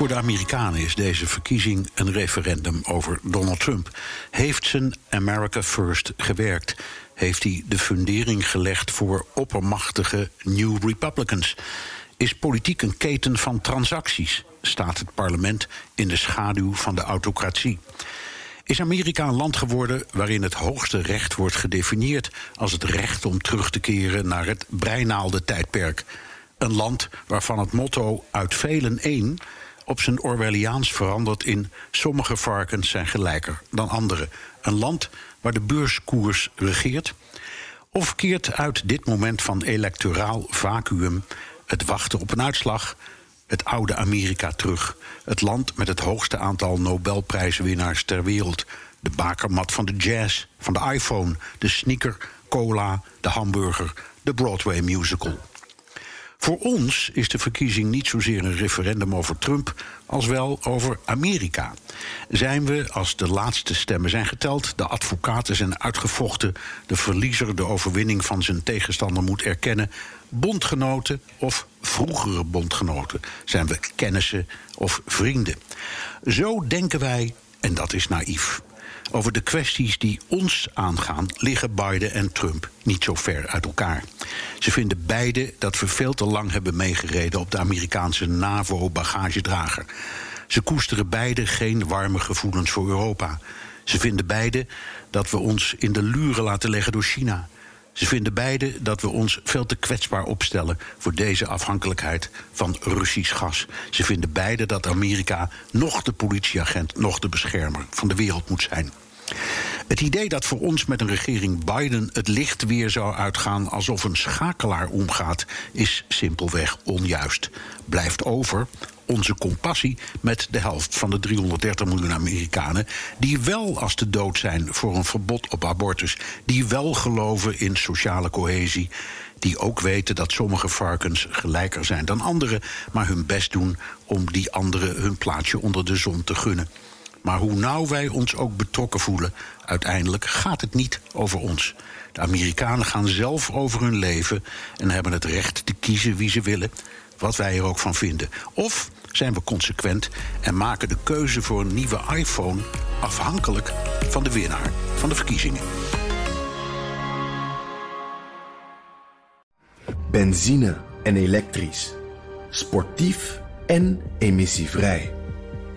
Voor de Amerikanen is deze verkiezing een referendum over Donald Trump. Heeft zijn America First gewerkt? Heeft hij de fundering gelegd voor oppermachtige New Republicans? Is politiek een keten van transacties? Staat het parlement in de schaduw van de autocratie? Is Amerika een land geworden waarin het hoogste recht wordt gedefinieerd als het recht om terug te keren naar het breinaalde tijdperk? Een land waarvan het motto uit velen één op zijn Orwelliaans verandert in sommige varkens zijn gelijker dan andere. Een land waar de beurskoers regeert? Of keert uit dit moment van electoraal vacuüm het wachten op een uitslag het oude Amerika terug? Het land met het hoogste aantal Nobelprijswinnaars ter wereld. De bakermat van de jazz, van de iPhone, de sneaker, cola, de hamburger, de Broadway musical. Voor ons is de verkiezing niet zozeer een referendum over Trump als wel over Amerika. Zijn we, als de laatste stemmen zijn geteld, de advocaten zijn uitgevochten, de verliezer de overwinning van zijn tegenstander moet erkennen, bondgenoten of vroegere bondgenoten? Zijn we kennissen of vrienden? Zo denken wij, en dat is naïef. Over de kwesties die ons aangaan liggen Biden en Trump niet zo ver uit elkaar. Ze vinden beide dat we veel te lang hebben meegereden op de Amerikaanse NAVO-bagagedrager. Ze koesteren beide geen warme gevoelens voor Europa. Ze vinden beide dat we ons in de luren laten leggen door China. Ze vinden beide dat we ons veel te kwetsbaar opstellen voor deze afhankelijkheid van Russisch gas. Ze vinden beide dat Amerika nog de politieagent, nog de beschermer van de wereld moet zijn. Het idee dat voor ons met een regering Biden het licht weer zou uitgaan alsof een schakelaar omgaat, is simpelweg onjuist. Blijft over onze compassie met de helft van de 330 miljoen Amerikanen. die wel als de dood zijn voor een verbod op abortus. die wel geloven in sociale cohesie. Die ook weten dat sommige varkens gelijker zijn dan andere, maar hun best doen om die anderen hun plaatsje onder de zon te gunnen. Maar hoe nauw wij ons ook betrokken voelen, uiteindelijk gaat het niet over ons. De Amerikanen gaan zelf over hun leven en hebben het recht te kiezen wie ze willen, wat wij er ook van vinden. Of zijn we consequent en maken de keuze voor een nieuwe iPhone afhankelijk van de winnaar van de verkiezingen. Benzine en elektrisch. Sportief en emissievrij.